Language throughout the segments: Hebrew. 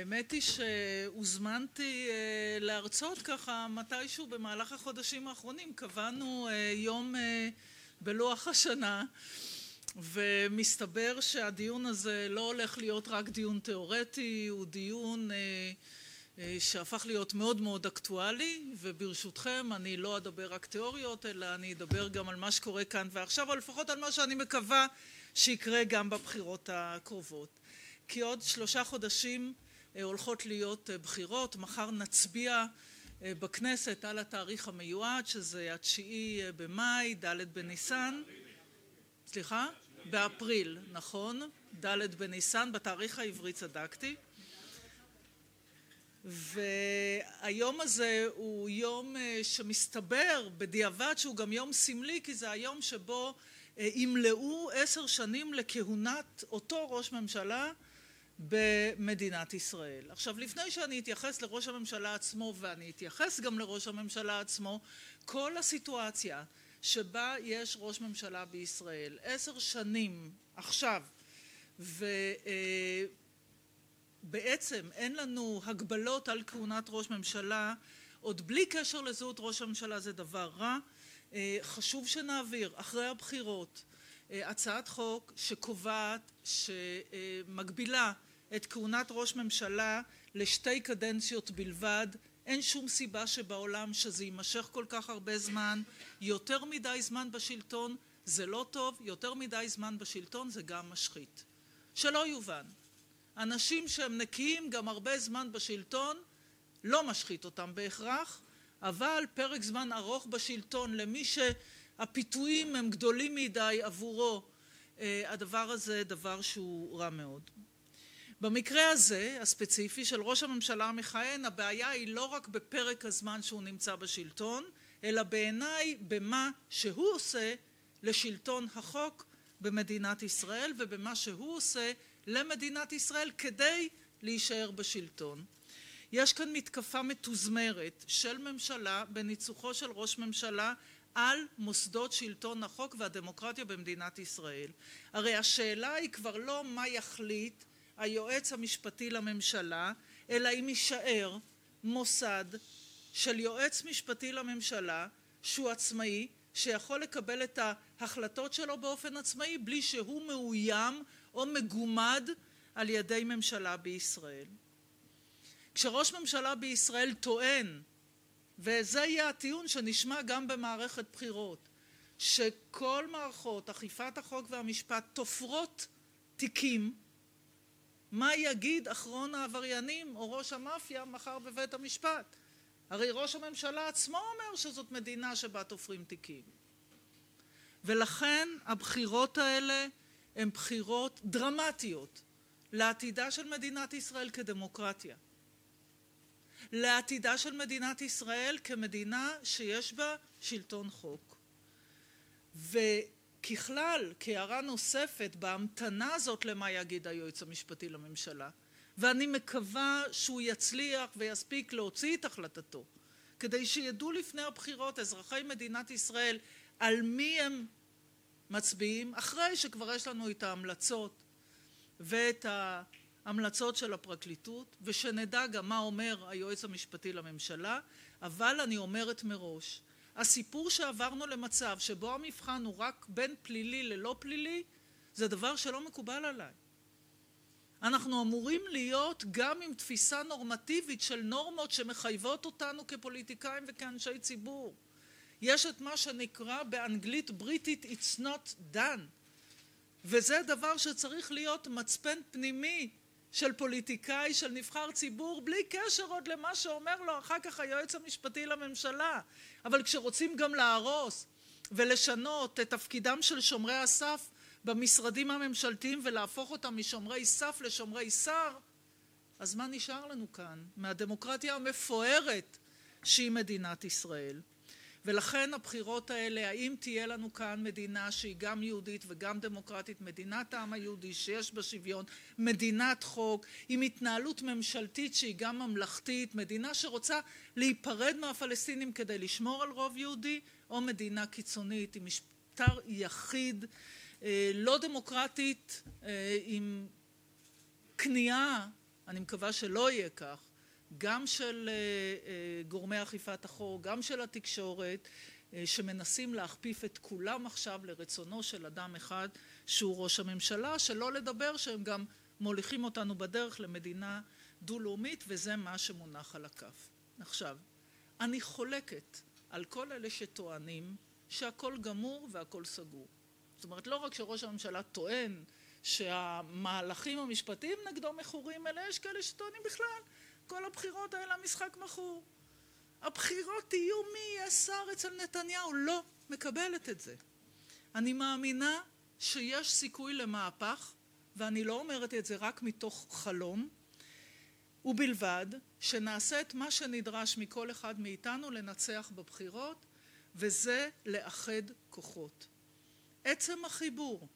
האמת היא שהוזמנתי להרצות ככה מתישהו במהלך החודשים האחרונים. קבענו יום בלוח השנה ומסתבר שהדיון הזה לא הולך להיות רק דיון תיאורטי, הוא דיון שהפך להיות מאוד מאוד אקטואלי וברשותכם אני לא אדבר רק תיאוריות אלא אני אדבר גם על מה שקורה כאן ועכשיו או לפחות על מה שאני מקווה שיקרה גם בבחירות הקרובות. כי עוד שלושה חודשים הולכות להיות בחירות, מחר נצביע בכנסת על התאריך המיועד שזה התשיעי במאי, ד' בניסן, סליחה? באפריל, נכון, ד' בניסן, בתאריך העברי צדקתי. והיום הזה הוא יום שמסתבר בדיעבד שהוא גם יום סמלי כי זה היום שבו ימלאו עשר שנים לכהונת אותו ראש ממשלה במדינת ישראל. עכשיו לפני שאני אתייחס לראש הממשלה עצמו ואני אתייחס גם לראש הממשלה עצמו כל הסיטואציה שבה יש ראש ממשלה בישראל עשר שנים עכשיו ובעצם אין לנו הגבלות על כהונת ראש ממשלה עוד בלי קשר לזהות ראש הממשלה זה דבר רע חשוב שנעביר אחרי הבחירות הצעת חוק שקובעת שמגבילה את כהונת ראש ממשלה לשתי קדנציות בלבד. אין שום סיבה שבעולם שזה יימשך כל כך הרבה זמן. יותר מדי זמן בשלטון זה לא טוב. יותר מדי זמן בשלטון זה גם משחית. שלא יובן. אנשים שהם נקיים גם הרבה זמן בשלטון לא משחית אותם בהכרח אבל פרק זמן ארוך בשלטון למי שהפיתויים הם גדולים מדי עבורו הדבר הזה דבר שהוא רע מאוד במקרה הזה הספציפי של ראש הממשלה המכהן הבעיה היא לא רק בפרק הזמן שהוא נמצא בשלטון אלא בעיניי במה שהוא עושה לשלטון החוק במדינת ישראל ובמה שהוא עושה למדינת ישראל כדי להישאר בשלטון. יש כאן מתקפה מתוזמרת של ממשלה בניצוחו של ראש ממשלה על מוסדות שלטון החוק והדמוקרטיה במדינת ישראל. הרי השאלה היא כבר לא מה יחליט היועץ המשפטי לממשלה אלא אם יישאר מוסד של יועץ משפטי לממשלה שהוא עצמאי שיכול לקבל את ההחלטות שלו באופן עצמאי בלי שהוא מאוים או מגומד על ידי ממשלה בישראל. כשראש ממשלה בישראל טוען וזה יהיה הטיעון שנשמע גם במערכת בחירות שכל מערכות אכיפת החוק והמשפט תופרות תיקים מה יגיד אחרון העבריינים או ראש המאפיה מחר בבית המשפט? הרי ראש הממשלה עצמו אומר שזאת מדינה שבה תופרים תיקים. ולכן הבחירות האלה הן בחירות דרמטיות לעתידה של מדינת ישראל כדמוקרטיה. לעתידה של מדינת ישראל כמדינה שיש בה שלטון חוק וככלל כהערה נוספת בהמתנה הזאת למה יגיד היועץ המשפטי לממשלה. ואני מקווה שהוא יצליח ויספיק להוציא את החלטתו כדי שידעו לפני הבחירות אזרחי מדינת ישראל על מי הם מצביעים אחרי שכבר יש לנו את ההמלצות ואת ההמלצות של הפרקליטות ושנדע גם מה אומר היועץ המשפטי לממשלה. אבל אני אומרת מראש הסיפור שעברנו למצב שבו המבחן הוא רק בין פלילי ללא פלילי זה דבר שלא מקובל עליי. אנחנו אמורים להיות גם עם תפיסה נורמטיבית של נורמות שמחייבות אותנו כפוליטיקאים וכאנשי ציבור. יש את מה שנקרא באנגלית בריטית it's not done וזה דבר שצריך להיות מצפן פנימי של פוליטיקאי, של נבחר ציבור, בלי קשר עוד למה שאומר לו אחר כך היועץ המשפטי לממשלה. אבל כשרוצים גם להרוס ולשנות את תפקידם של שומרי הסף במשרדים הממשלתיים ולהפוך אותם משומרי סף לשומרי שר, אז מה נשאר לנו כאן מהדמוקרטיה המפוארת שהיא מדינת ישראל? ולכן הבחירות האלה, האם תהיה לנו כאן מדינה שהיא גם יהודית וגם דמוקרטית, מדינת העם היהודי שיש בה שוויון, מדינת חוק, עם התנהלות ממשלתית שהיא גם ממלכתית, מדינה שרוצה להיפרד מהפלסטינים כדי לשמור על רוב יהודי, או מדינה קיצונית עם משטר יחיד, לא דמוקרטית, עם כניעה אני מקווה שלא יהיה כך, גם של גורמי אכיפת החוק, גם של התקשורת, שמנסים להכפיף את כולם עכשיו לרצונו של אדם אחד שהוא ראש הממשלה, שלא לדבר שהם גם מוליכים אותנו בדרך למדינה דו-לאומית, וזה מה שמונח על הכף. עכשיו, אני חולקת על כל אלה שטוענים שהכל גמור והכל סגור. זאת אומרת, לא רק שראש הממשלה טוען שהמהלכים המשפטיים נגדו מכורים, אלא יש כאלה שטוענים בכלל, כל הבחירות האלה המשחק מכור. הבחירות יהיו מי יהיה שר אצל נתניהו. לא מקבלת את זה. אני מאמינה שיש סיכוי למהפך, ואני לא אומרת את זה רק מתוך חלום, ובלבד שנעשה את מה שנדרש מכל אחד מאיתנו לנצח בבחירות, וזה לאחד כוחות. עצם החיבור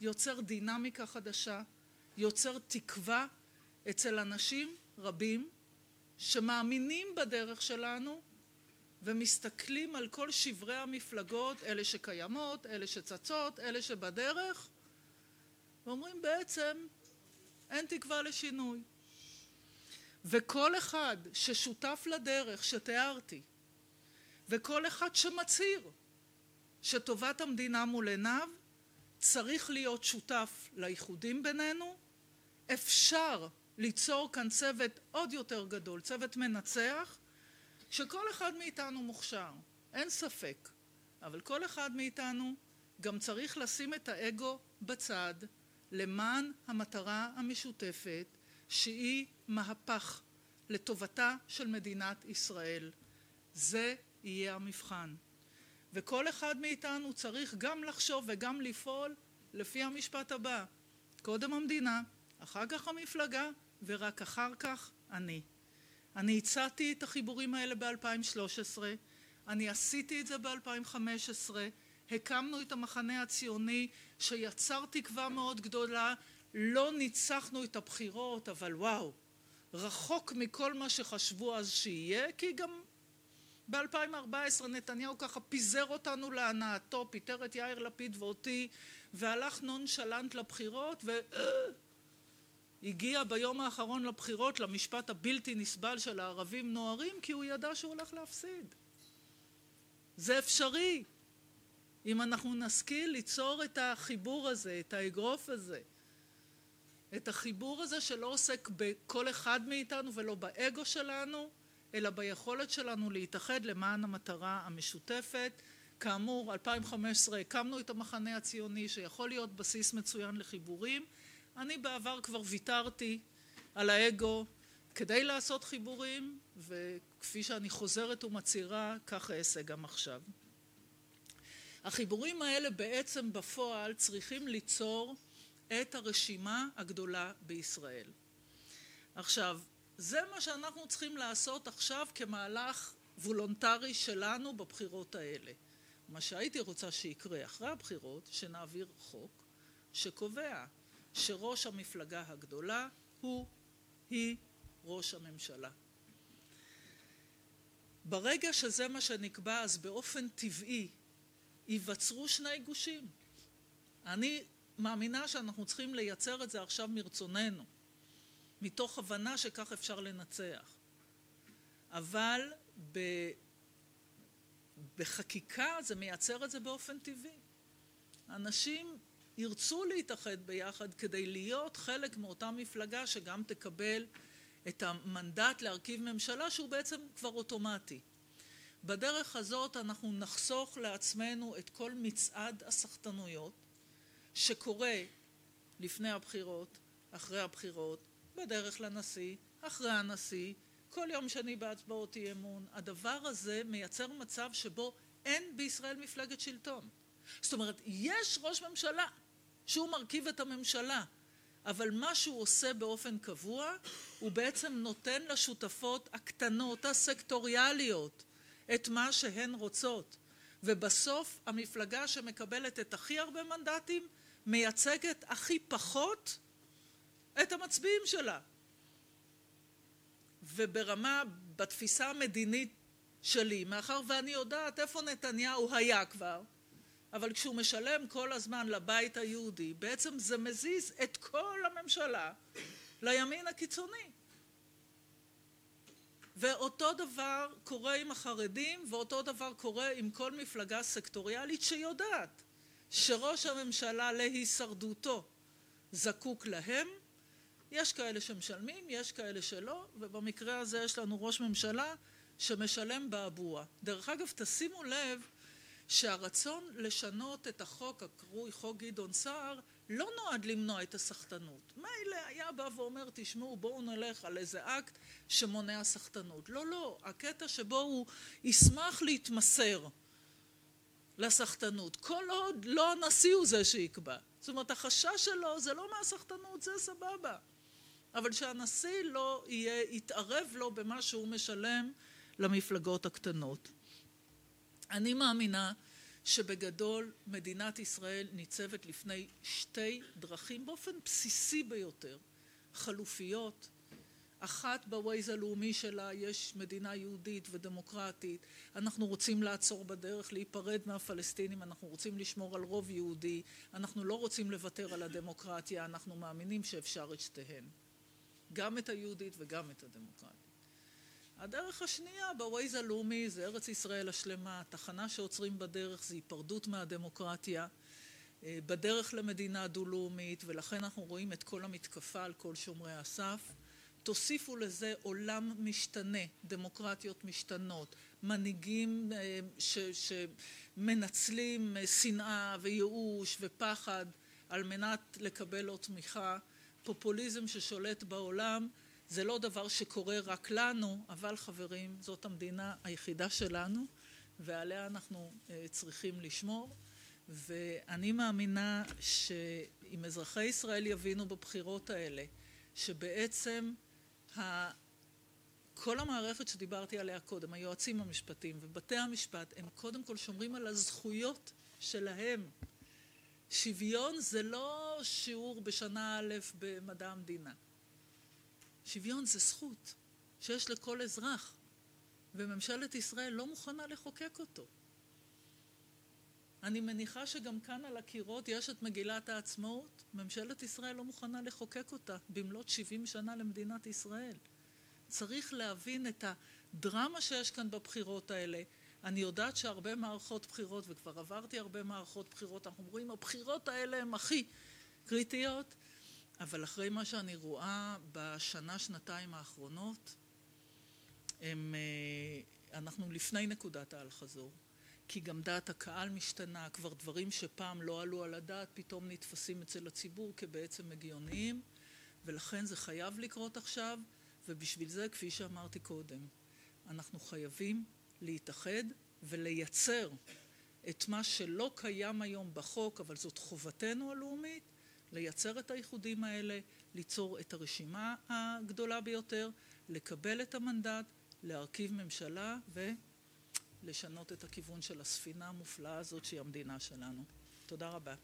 יוצר דינמיקה חדשה, יוצר תקווה אצל אנשים רבים שמאמינים בדרך שלנו ומסתכלים על כל שברי המפלגות, אלה שקיימות, אלה שצצות, אלה שבדרך, ואומרים בעצם אין תקווה לשינוי. וכל אחד ששותף לדרך שתיארתי, וכל אחד שמצהיר שטובת המדינה מול עיניו, צריך להיות שותף לאיחודים בינינו. אפשר ליצור כאן צוות עוד יותר גדול, צוות מנצח, שכל אחד מאיתנו מוכשר, אין ספק, אבל כל אחד מאיתנו גם צריך לשים את האגו בצד למען המטרה המשותפת שהיא מהפך לטובתה של מדינת ישראל. זה יהיה המבחן. וכל אחד מאיתנו צריך גם לחשוב וגם לפעול לפי המשפט הבא: קודם המדינה, אחר כך המפלגה, ורק אחר כך אני. אני הצעתי את החיבורים האלה ב-2013, אני עשיתי את זה ב-2015, הקמנו את המחנה הציוני שיצר תקווה מאוד גדולה, לא ניצחנו את הבחירות, אבל וואו, רחוק מכל מה שחשבו אז שיהיה, כי גם ב-2014 נתניהו ככה פיזר אותנו להנאתו, פיטר את יאיר לפיד ואותי, והלך נונשלנט לבחירות, והגיע ביום האחרון לבחירות למשפט הבלתי נסבל של הערבים נוהרים, כי הוא ידע שהוא הולך להפסיד. זה אפשרי, אם אנחנו נשכיל ליצור את החיבור הזה, את האגרוף הזה. את החיבור הזה שלא עוסק בכל אחד מאיתנו ולא באגו שלנו, אלא ביכולת שלנו להתאחד למען המטרה המשותפת. כאמור, 2015 הקמנו את המחנה הציוני שיכול להיות בסיס מצוין לחיבורים. אני בעבר כבר ויתרתי על האגו כדי לעשות חיבורים, וכפי שאני חוזרת ומצהירה, כך אעשה גם עכשיו. החיבורים האלה בעצם בפועל צריכים ליצור את הרשימה הגדולה בישראל. עכשיו, זה מה שאנחנו צריכים לעשות עכשיו כמהלך וולונטרי שלנו בבחירות האלה. מה שהייתי רוצה שיקרה אחרי הבחירות, שנעביר חוק שקובע שראש המפלגה הגדולה הוא, היא, ראש הממשלה. ברגע שזה מה שנקבע, אז באופן טבעי ייווצרו שני גושים. אני מאמינה שאנחנו צריכים לייצר את זה עכשיו מרצוננו, מתוך הבנה שכך אפשר לנצח. אבל ב... בחקיקה זה מייצר את זה באופן טבעי. אנשים ירצו להתאחד ביחד כדי להיות חלק מאותה מפלגה שגם תקבל את המנדט להרכיב ממשלה שהוא בעצם כבר אוטומטי. בדרך הזאת אנחנו נחסוך לעצמנו את כל מצעד הסחטנויות שקורה לפני הבחירות, אחרי הבחירות, בדרך לנשיא, אחרי הנשיא, כל יום שני בהצבעות אי אמון. הדבר הזה מייצר מצב שבו אין בישראל מפלגת שלטון. זאת אומרת, יש ראש ממשלה שהוא מרכיב את הממשלה, אבל מה שהוא עושה באופן קבוע, הוא בעצם נותן לשותפות הקטנות, הסקטוריאליות, את מה שהן רוצות. ובסוף המפלגה שמקבלת את הכי הרבה מנדטים מייצגת הכי פחות את המצביעים שלה. וברמה, בתפיסה המדינית שלי, מאחר ואני יודעת איפה נתניהו היה כבר, אבל כשהוא משלם כל הזמן לבית היהודי, בעצם זה מזיז את כל הממשלה לימין הקיצוני. ואותו דבר קורה עם החרדים, ואותו דבר קורה עם כל מפלגה סקטוריאלית שיודעת שראש הממשלה להישרדותו זקוק להם. יש כאלה שמשלמים, יש כאלה שלא, ובמקרה הזה יש לנו ראש ממשלה שמשלם באבוה. דרך אגב, תשימו לב שהרצון לשנות את החוק הקרוי חוק גדעון סער לא נועד למנוע את הסחטנות. מילא היה בא ואומר, תשמעו, בואו נלך על איזה אקט שמונע סחטנות. לא, לא, הקטע שבו הוא ישמח להתמסר לסחטנות, כל עוד לא הנשיא הוא זה שיקבע. זאת אומרת, החשש שלו זה לא מהסחטנות, זה סבבה. אבל שהנשיא לא יהיה, יתערב לו במה שהוא משלם למפלגות הקטנות. אני מאמינה שבגדול מדינת ישראל ניצבת לפני שתי דרכים באופן בסיסי ביותר, חלופיות. אחת בווייז הלאומי שלה יש מדינה יהודית ודמוקרטית, אנחנו רוצים לעצור בדרך, להיפרד מהפלסטינים, אנחנו רוצים לשמור על רוב יהודי, אנחנו לא רוצים לוותר על הדמוקרטיה, אנחנו מאמינים שאפשר את שתיהן, גם את היהודית וגם את הדמוקרטית. הדרך השנייה בווייז הלאומי זה ארץ ישראל השלמה, תחנה שעוצרים בדרך זה היפרדות מהדמוקרטיה, אה, בדרך למדינה דו-לאומית, ולכן אנחנו רואים את כל המתקפה על כל שומרי הסף. תוסיפו לזה עולם משתנה, דמוקרטיות משתנות, מנהיגים אה, שמנצלים אה, שנאה וייאוש ופחד על מנת לקבל עוד תמיכה, פופוליזם ששולט בעולם זה לא דבר שקורה רק לנו, אבל חברים, זאת המדינה היחידה שלנו, ועליה אנחנו אה, צריכים לשמור. ואני מאמינה שאם אזרחי ישראל יבינו בבחירות האלה, שבעצם ה... כל המערכת שדיברתי עליה קודם, היועצים המשפטיים ובתי המשפט, הם קודם כל שומרים על הזכויות שלהם. שוויון זה לא שיעור בשנה א' במדע המדינה. שוויון זה זכות שיש לכל אזרח, וממשלת ישראל לא מוכנה לחוקק אותו. אני מניחה שגם כאן על הקירות יש את מגילת העצמאות, ממשלת ישראל לא מוכנה לחוקק אותה במלאת 70 שנה למדינת ישראל. צריך להבין את הדרמה שיש כאן בבחירות האלה. אני יודעת שהרבה מערכות בחירות, וכבר עברתי הרבה מערכות בחירות, אנחנו אומרים, הבחירות האלה הן הכי קריטיות, אבל אחרי מה שאני רואה בשנה, שנתיים האחרונות, הם, אה, אנחנו לפני נקודת האל-חזור. כי גם דעת הקהל משתנה, כבר דברים שפעם לא עלו על הדעת, פתאום נתפסים אצל הציבור כבעצם הגיוניים, ולכן זה חייב לקרות עכשיו, ובשביל זה, כפי שאמרתי קודם, אנחנו חייבים להתאחד ולייצר את מה שלא קיים היום בחוק, אבל זאת חובתנו הלאומית, לייצר את האיחודים האלה, ליצור את הרשימה הגדולה ביותר, לקבל את המנדט, להרכיב ממשלה ולשנות את הכיוון של הספינה המופלאה הזאת שהיא המדינה שלנו. תודה רבה.